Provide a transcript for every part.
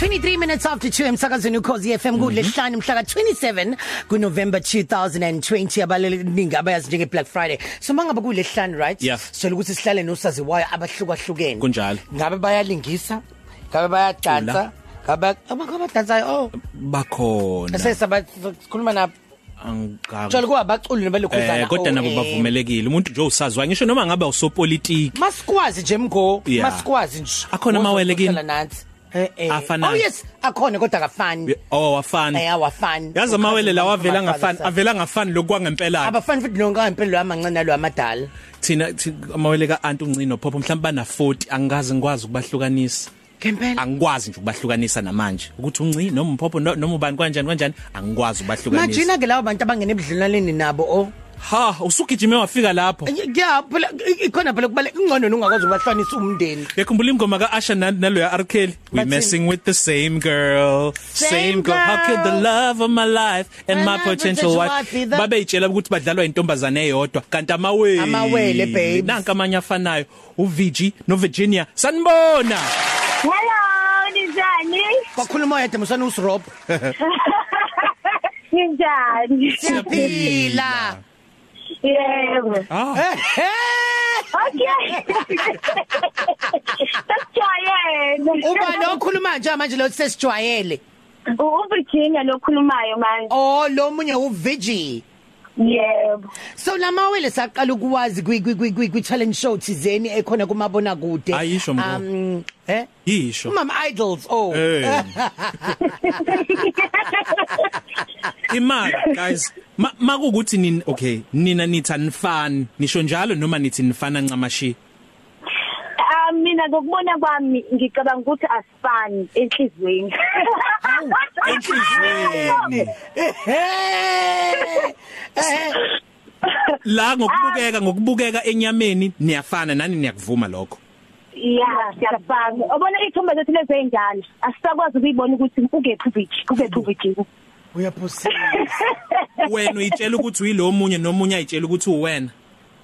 23 minutes after 2 emsakazweni ukhozi FM kulehlanu mhla ka27 kuNovember 2020 abaleliningi abayazi njenge Black Friday. So mangaba kulehlanu right? Sicela ukuthi sihlale nosaziwayo abahlukahlukene. Kunjalo. ngabe bayalingisa ngabe bayadansa ngabe abadansayo oh bakhona. Sesaba sikhuluma nabo. Angaka njalo kuwabaculi nebalokhuzana Eh kodwa nabo Oh, eh. bavumelekile. Umuntu nje usazwa ngisho noma ngabe usopolitiki. Masikwazi nje mgo masikwazi nje. Akhona amawele kini? Wozokhosela nansi eh eh. Afanayo? oh yes. Akhona kodwa akafani. Oh wafana eh awafani. Yazi amawele lawa avela Amafaza ngafani sa- avela ngafani lokwangempela abafani futhi nonke impela amancane nalo amadala. Thina thi- amawele ka Antu Ncino Phopho mhlawumbe bana 40 angazi ngikwazi ukubahlukanisa. Ngempela. Angikwazi nje ukubahlukanisa namanje. Ukuthi unci noma umphopho no- noma ubani kanjani kanjani angikwazi ukubahlukanisa. Majina ke labo bantu abangena ebudlelwaneni nabo oh. Ha usugijime wafika lapho. Yeah phela i- ikhona phela kubale ingcono nungakwazi ubahlanisa umndeni. Yakhumbula ingoma ka Asha na- naloya R. Kelly. We Bathini? messing with the same girl. Same same girl. How could the girl. love of my life and And my my potential potential wife wife be the- babe itshela ukuthi badlalwa intombazane eyodwa. Kanti amawele. Amawele, babes. nanka amanye afanayo. uVG no Virginia sanibona. Hello, ninjani? bakhuluma yedwa musana uSrob. Ninjani? siyaphila. Yebo. ah eh Okay. Sasijwayele. ubani okhuluma nje manje lo sesijwayele uVirginia lokhulumayo manje. oh lo munye uVG Yebo. so lamawele saqala ukwazi kwi kwi kwi kwi challenge show thizeni ekhona kumabona kude Ayisho, mbo. um eh yisho umama idols oh Eh. imali guys ma makukuthi nini okay nina nithi anifani nisho njalo noma nithi nifana ncamashi Ah mina ngokubona kwami ngicabanga ukuthi asifani enhlizweni. enhlizweni la ngokubukeka ngokubukeka enyameni niyafana nani niyakuvuma lokho Yeah, siyabanga. Ubona ithombe zethu lezi enjalo. Asisakwazi ukuyibona ukuthi ukephi uVichi, ukephi uVichi. Uyaphosisa. Wena uyitshela ukuthi uyilo munye nomunye ayitshela ukuthi uwena.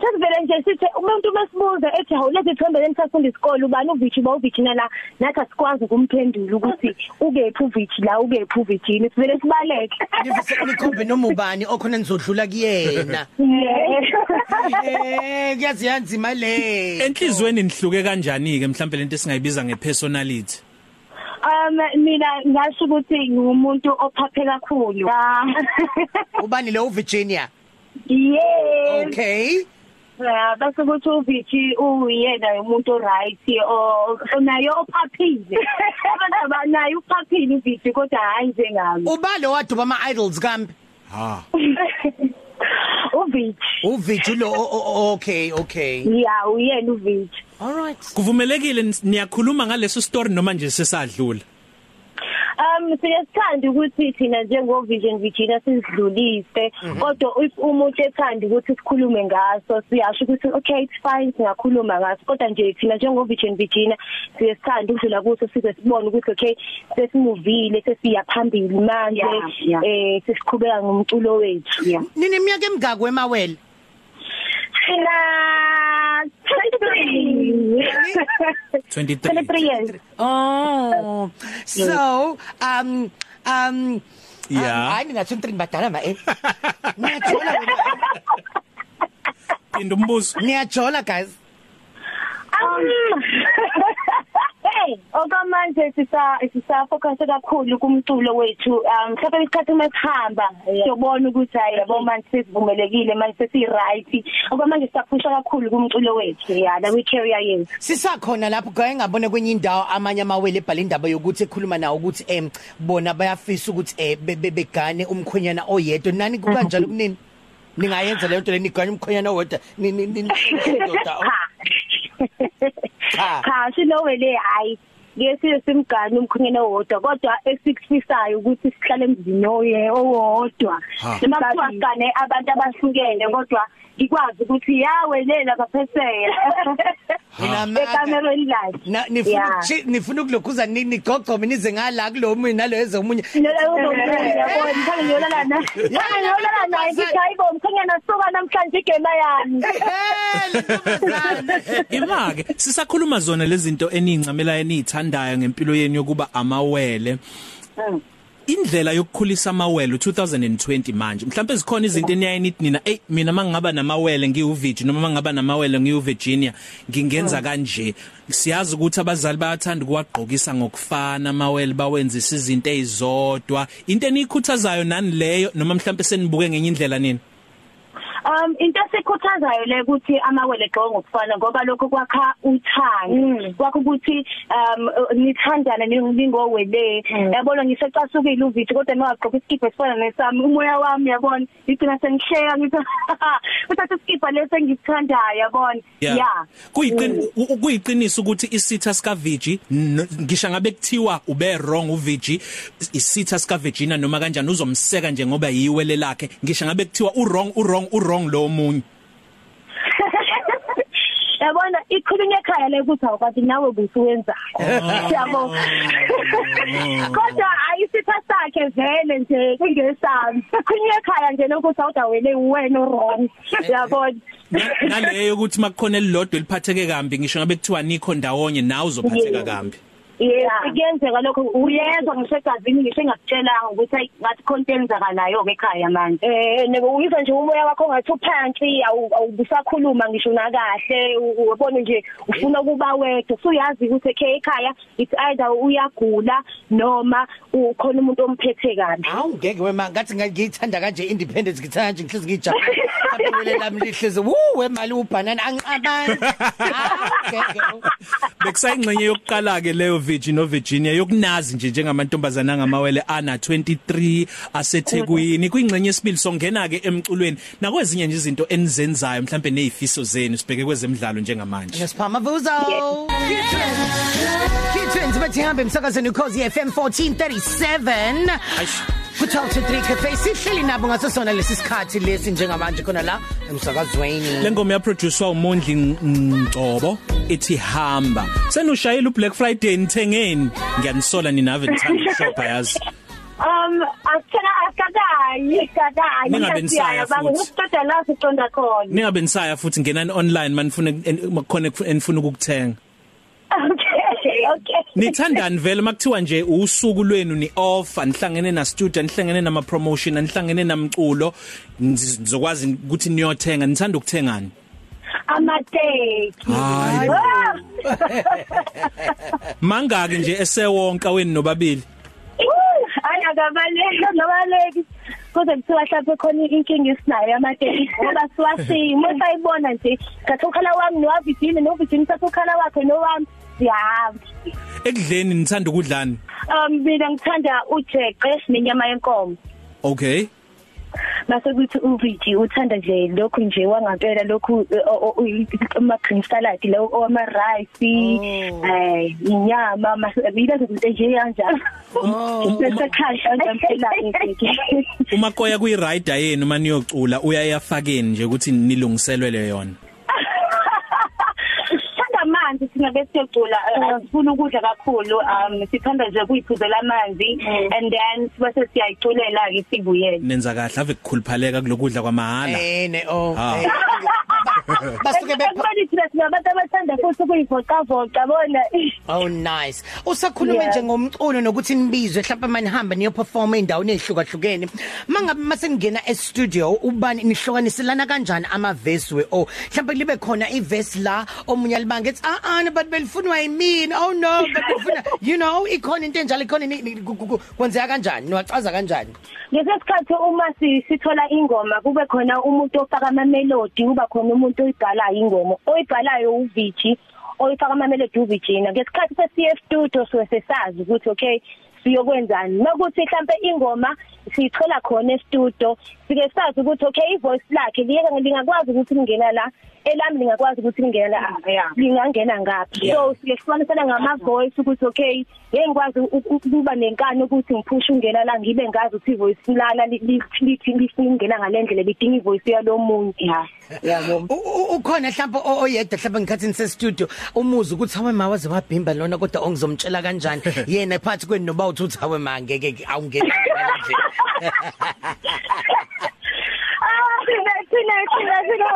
Sesivele nje sithi umuntu masibuza ethi hawu lezi thombe lenisafunda isikole ubani uVichi ba uVichi nala? Nathi asikwazi ukumphendula ukuthi ukephi uVichi la ukephi uVichi sivele sibaleke. nivise nikhombe noma ubani okhona nizodlula kuyena. Eh kuyazi yanzima le. Enhlizweni nihluke kanjani ke mhlawumbe lento esingayibiza ngepersonality. Um mina ngasho ukuthi ngumuntu ophaphe kakhulu. ubani lo uVirginia Yeah. okay Yeah, bese ukuthi uVichi uyena umuntu right o naye ophaphile. Abantu abanayo uphaphile uVichi kodwa hayi njengami. ubalo waduba ama idols kambe ha uVichi. uVigi lo o- o- okay okay Yeah, uyena uVichi. All right. Kuvumelekile niyakhuluma ngaleso story noma nje sesadlula Um siyasithanda ukuthi thina njengo Vision Virginia sidlulise kodwa if umuntu ethanda ukuthi sikhulume ngaso siyasho ukuthi okay it's fine singakhuluma ngaso. Kodwa nje thina njengo Vision Virginia siyasithanda ukudlula kuso size sibone ukuthi okay sesimuvile sesiya phambili manje eh sesiqhubeka ngomculo wethu. Nini iminyaka emingaki wemawele? Sina 23 23 23 years oh. So um um Yeah. hayi nina 23 badala ma eh? Niyajola phinda umbuzo niyajola guys. Um Hey, okamanje sisa sisa focus kakhulu kumculo wethu. Um mhlawumbe isikhathi masihamba siyobona ukuthi hayi yabo manje sesivumelekile manje sesi right. Okamanje siyaphusha kakhulu kumculo wethu. Yeah, la we career yethu. sisakhona lapho gaye ngabone kwenye indawo amanye amawele ebhala indaba yokuthi ekhuluma nawo ukuthi em bona bayafisa ukuthi eh be- be- begane umkhonyana oyedwa nani kukanjalo kunini ningayenza leyo nto le nigane umkhonyana oyedwa ni ni ni Cha. Sinowele hayi. Ngesiyo simgani umkhonyana owodwa kodwa esikufisayo ukuthi sihlale emzini oye owodwa. Noma kuthiwa sigane abantu abahlukene kodwa ikwazi ukuthi yawe lela baphesela. Nina Ekamerweni lakhe. na nifuna Yeah. ukuchi- nifuna ukulokuza nigqogqome nize ngala kulo munye nalo eze umunye Lola uzongena yabona ngithanda ngiyolala na. Ngithanda ngiyolala naye ngithi hayibo mkhonyana suka namhlanje igema yami. Eh, lentombazane. Imake sisakhuluma zona lezi zinto enincamela enithanda eniyithandayo ngempilo yenu yokuba amawele indlela yokukhulisa amawele u2020 manje mhlawumbe zikhona izinto eniyayinithi nina hey mina mangaba namawele ngiuvigi noma mangaba namawele ngiuVirginia ngingenza kanje. Siyazi ukuthi abazali bayathanda ukuwagqokisa ngokufana amawele bawenzisa izinto ezizodwa into enikhuthazayo nani leyo noma mhlawumbe senibuke ngenye indlela nini? Um into esikhuthazayo le ukuthi amawele gqoke ngokufana ngoba lokho kwakha uthando. Kwakho ukuthi um nithandana ningowele. Yabona ngisecasukile uvithi kodwa mawagqoka iskipa esifana nesami. Umoya wami yabona? Ngigcina sengihleka ngithi uthatha iskipa lesi engithandayo yabona? Yeah kuyiqini kuyiqiniso ukuthi isitha sika Vigi ngisho ngabe kuthiwa ube wrong uVigi isitha sika Virginia noma kanjani uzomseka nje ngoba yiwele lakhe. Ngisho ngabe kuthiwa u wrong u wrong u wrong lo munye yabona ikhulunywa ekhaya le ukuthi awukwazi nawe busuwenzayo yabo. Kodwa ayisitha sakhe vele nje kungesami khulunywa ekhaya nje lokuthi awudawele wena wrong. Yabona. Naleyo ukuthi makukhona elilodwa eliphatheke kambi ngisho ngabe kuthiwa nikho ndawonye nawe uzophatheka kambi. Yes, kuyenzeka lokho uyezwa ngisegazini ngisho engakutshelanga ukuthi ngathi content zakanayo ke ekhaya manje. Eh nego uyizwa nje umoya wakho ngathi uphansi awubusakhuluma ngisho nakahle ubone nje ufuna kuba wedwa. Usuyazi ukuthi ekhe ekhaya it's either uyagula noma ukhona umuntu omphethe kabi. Awu ngeke wema ngathi ngiyithanda kanje independence ngithanda nje ngihlezi ngijabule. Aphelele lami lihlezi wu wemali ubanana angicabangi. Ngeke. Bekusayingxenye yokuqala ke leyo Vigi no Virginia yokunazi nje njengamantombazana angamawele ana 23 asethekwini kuyingxenye yesibili songena ke emculweni nakwezinye nje izinto enizenzayo mhlambe nezifiso zenu sibheke kwezemidlalo njengamanje Ngesiphamma vuzo. Kitwins bathi hambe emsakazweni ukhozi FM 1437. Aish Ku-12 to 3 cafe sihleli nabo ngaso sona lesi sikhathi lesi njengamanje khona la emsakazweni. Lengoma yaproducewa uMondli Ngcobo ethi hamba. Senushayela uBlack Friday nithengeni. Ngiyanisola ninave nithanda shop yazi. Um akuthena akakayi kakanye Ningabe nisaya futhi. Ukuqeda la siqonda khona. ningabe nisaya futhi ngenani online manifuna makhona enifuna ukukuthenga. Okay, okay. Nithandani vele makuthiwa nje usuku lwenu ni offer nihlangene na student nihlangene nama promotion nihlangene namculo nizokwazi ukuthi niyothenga nithanda ukuthengani Amateki. Hayi. mangaki nje esewonke wenu nobabili Hayi akabaleki nobaleki. Kodwa kuthiwa mhlawumbe khona inkinga esinayo amateki ngoba siwasimo sayibona nje ngathi ukhala wami nowavijini novijini sathi ukhala wakhe nowami siyahamba. ekudleni nithanda ukudlani Um mina ngithanda ujeqe nenyama yenkomo. okay Base kuthi uVG uthanda nje lokhu nje wangampela lokhu ama green salad lo ama rice eh inyama masibila izinto nje kanjalo. Bese khasha ngempela nje. uma koya kuyi rider yenu maniyocula uyayafakeni nje ukuthi nilungiselwe yona Sithanda amanzi thina bese siyocula sifuna ukudla kakhulu um sithanda nje kuyiphuzela amanzi and then bese siyayiculela ke sibuyele. nenza kahle ave kukhuluphaleka kulokudla kwamahala Eh ne oh Ah. eh. Basuke be Bese thina sinabantu abathanda futhi ukuyivoca bona. Oh nice. Usakhuluma Yeah. nje ngomculo nokuthi nibizwe mhlawumbe manihamba niyo perform endaweni ezihlukahlukene. Mangabe mase ngena e studio ubani nihlukaniselana kanjani ama verse we oh mhlawumbe libe khona i verse la omunye libanga ethi ah ah but belifunwa yimini oh no but befuna you know ikhona into enjalo ikhona ni- ni- ku- ku- ku- kwenzeka kanjani niwachaza kanjani Ngesikhathi uma si- sithola ingoma kube khona umuntu ofaka ama melody kuba khona umuntu oyibhalayo ingoma oyibhalayo uVici oyifaka ama melody uVicina ngesikhathi sesiye studio sesazi ukuthi okay siyokwenzani. Makuthi mhlambe ingoma sithola khona e studio sike sazi ukuthi okay i voice lakhe liyeke lingakwazi ukuthi lingena la elami lingakwazi ukuthi lingena la lingangena ngaphi? So sike sifanisana ngama voice ukuthi okay ngeke ngikwazi u- u- ukuba nenkani ukuthi ngiphushe ungena la ngibe ngazi ukuthi ivoice lala lithi lifuna ukungena ngalendlela lidinga ivoice yalomunye ya yabo U- u- ukhona mhlawumbe o- oyedwa mhlawumbe ngikhathi nise studio umuzi ukuthi hawe mawaze wabhimba lona kodwa ongizomtshela kanjani? Yena phansi kwenu noba uthi hawe ma ngeke awungena nje Ah, thina thina thina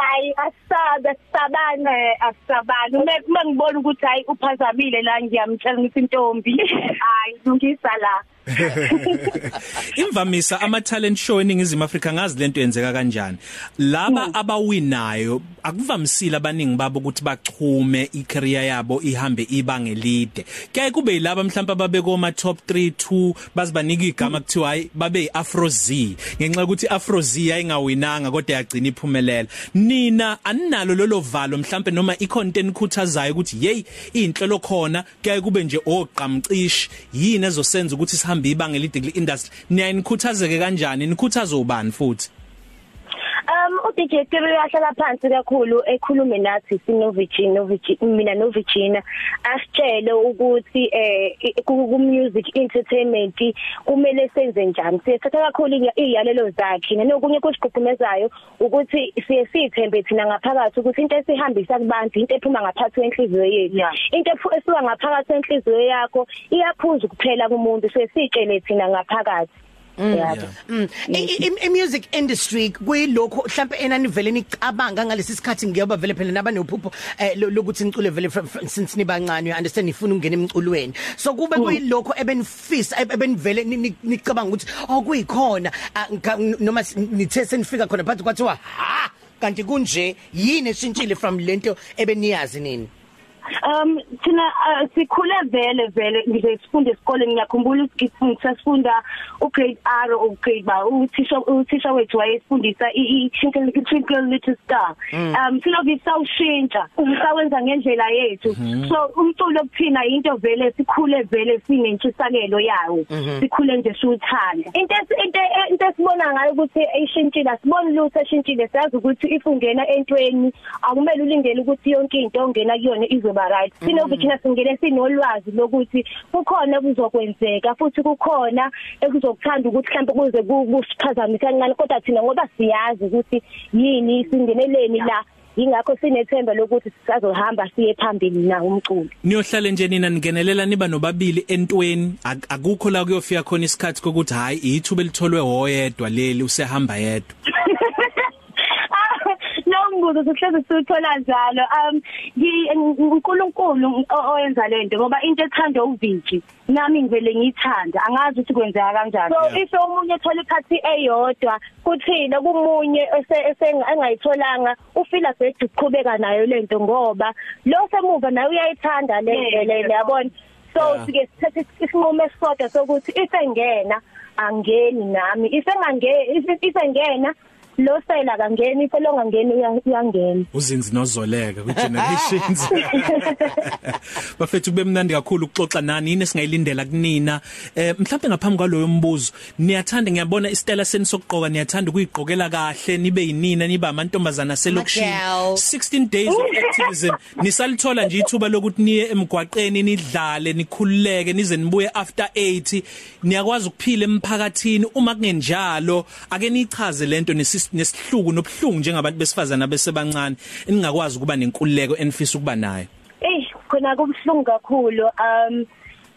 hayi asabe asabane asabane uma ngibona ukuthi hayi uphazamile la ngiyamtshela ukuthi intombi hayi lungisa la Imvamisa ama talent show eningizimu Afrika ngazi lento yenzeka kanjani. Laba Hmm. abawinayo akuvamisile abaningi babo ukuthi bachume icareer yabo ihambe ibanga elide. Kuyaye kube yilaba mhlawumbe ababeko ma top 3 2 bazibanika igama kuthiwa hayi babe Afro Z. Ngenxa ukuthi Afro Z ayingawinanga kodwa yagcina iphumelela. Nina aninalo lolo valo mhlawumbe noma icontent khuthazayo ukuthi hey inhlelo khona kuyaye kube nje oqamcishi yini ezosenza ukuthi sihambe ibanga elide kule industry? Niyanikhuthazeke kanjani? Nikhuthaza ubani futhi? Um uDJ Tibi uyahlala phansi kakhulu ekhulume nathi sinovigina novigina mina novigina asitshele ukuthi eh ku music entertainment kumele senze njani. Sithatha kakhulu iyalelo zakhe. Nanokunye kusigqugqumezayo ukuthi siye sithembe thina ngaphakathi ukuthi into esihambisa kubantu into ephuma ngaphakathi kwenhliziyo yethu. Into esuka ngaphakathi kwenhliziyo yakho iyaphuza kuphela kumuntu. Siye sitshele thina ngaphakathi. Yabo. Mm. I- i- i music industry kuyilokho mhlawumbe enani vele nicabanga ngalesi sikhathi ngiyoba vele phela nabanophupho eh, lo- lokuthi nicule vele since nibancane you understand nifuna ukungena emculweni. So kube kuyilokho ebenifisa ebenivele ni- ni- nicabanga ukuthi oh kuyikhona. Ah, noma nithe senifika khona phansi kwathiwa ha! Kanti kunje yini eshintshile from lento ebeniyazi nini? Um thina uh, sikhule vele vele ngize sifunde esikoleni ngiyakhumbula ukuthi ngisafunda ugrade R or grade ba uthisha uthisha wethu wayesifundisa i twinkle twinkle little star. Um siloku sawushintsha sawenza ngendlela yethu. So umculo kuthina into vele sikhule vele sinentshisakelo yawo. Sikhule nje siwuthanda. Into esi- into into esibona ngayo ukuthi ishintshile asiboni lutho eshintshile. Siyazi ukuthi if ungena entweni akumele ulindele ukuthi yonke into ongena kuyona izoba right? Sinokuthina singene sinolwazi lokuthi kukhona okuzokwenzeka futhi kukhona ekuzokuthanda ukuthi mhlawumbe kuze ku- kusiphazamisa kancane kodwa thina ngoba siyazi ukuthi yini singeneleni la ingakho sinethemba lokuthi sisazohamba siye phambili na umculo niyohlale nje nina ningenelela niba nobabili entweni. Ak- akukho la kuyofika khona isikhathi kokuthi hayi ithuba elitholwe hoyedwa leli usehamba yedwa. Nombuzo sihlezi sithola njalo. Um uNkulunkulu oyenza lento ngoba into ethandwa uviji nami ngivele ngiyithanda angazi ukuthi kwenzeka kanjani. So Yeah. if omunye ethola ikhathi eyodwa kuthina kumunye engayitholanga ufila bhedu uqhubeka nayo lento ngoba lo semuva naye uyayithanda le le yabona so sike sithathe isinqumo esisodwa sokuthi if engena angeni nami. If engangeni if engena lo sela kangeni if longangeni uya- uyangena. Uzinzi nozoleka ku generations bafethu kube mnandi kakhulu ukuxoxa nani yini singayilindela kunina? Eh mhlawumbe ngaphambi kwaloyo mbuzo niyathanda ngiyabona istela seni sokugqoka niyathanda ukuyigqokela kahle nibe yinina niba amantombazana selokishini Magel. 16 days of activism. Nisalithola nje ithuba lokuthi niye emgwaqeni nidlale nikhululeke nize nibuye after 80 niyakwazi ukuphila emphakathini. Uma kungenjalo ake nichaze lento nesis- nesihluku nobuhlungu njengabantu besifazana besebancane eningakwazi ukuba nenkululeko enifisa ukuba nayo. Eh khona kubhlungu kakhulu um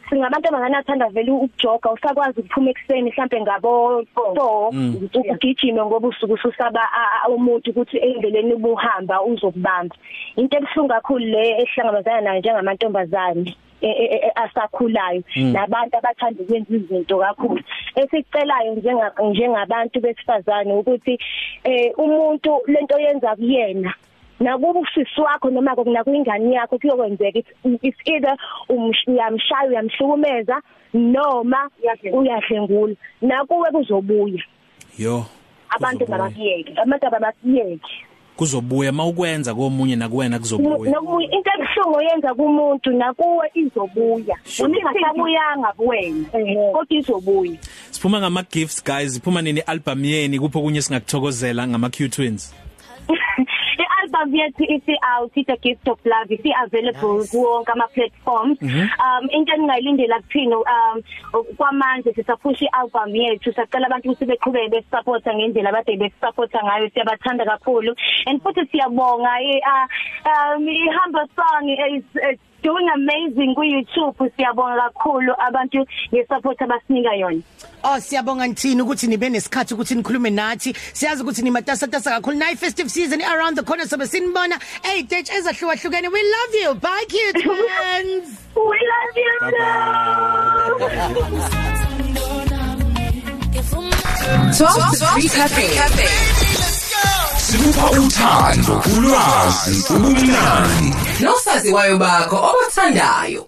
singabantu abanganathanda vele ukujoga usakwazi ukuphuma ekseni mhlambe ngabo 4 ugijime ngoba usuku ususaba a- a- umuntu ukuthi endleleni ubuhamba uzokubamba. Into ebhlungu kakhulu le ehlangabezana nayo njengamantombazane. e- e- e- asakhulayo. Nabantu abathanda ukwenza izinto kakhulu. Esicelayo njenga njengabantu besifazane ukuthi eh umuntu lento yenza kuyena nakuba usisi wakho noma nakuyingane yakho kuyokwenzeka it's- either umsh- uyamshaya uyamhlukumeza noma uyadlengula nakuwe kuzobuya. Yo abantu babakiyeke abantu ababakiyeke kuzobuya mawukwenza komunye nakuwena kuzobuya? Nokubuya into ebhlungu yenza kumuntu nakuwe izobuya. Uningasabuyanga kuwena kodwa izobuya. Siphuma ngama gifts guys. Siphuma nini album yeni? Kupho kunye singakuthokozela ngama Q Twins? i-album yethu isi out it's a gift of love isi available Nice. kuwonke ama platforms um into engingayilindela kuthina um kwamanje sisaphusha i-album yethu. Sacela abantu ukuthi beqhubeke besupporta ngendlela abade besupporta ngayo. Siyabathanda kakhulu. And futhi siyabonga i- ah, um ihamba song is is doing amazing ku YouTube siyabonga kakhulu abantu ngesupport abasinika yona. Oh siyabonga nithini ukuthi nibe nesikhathi ukuthi nikhulume nathi? Siyazi ukuthi nimatasa tasa kakhulu. Nayi festive season around the corner sobe sinibona. Hey stage ezahlukahlukene we love you. Bye cute friends. We love you bye bye Talk to 3 Cafe. Sikupha uthando, ulwazi, ubumnandi. Nosaziwayo bakho obathandayo.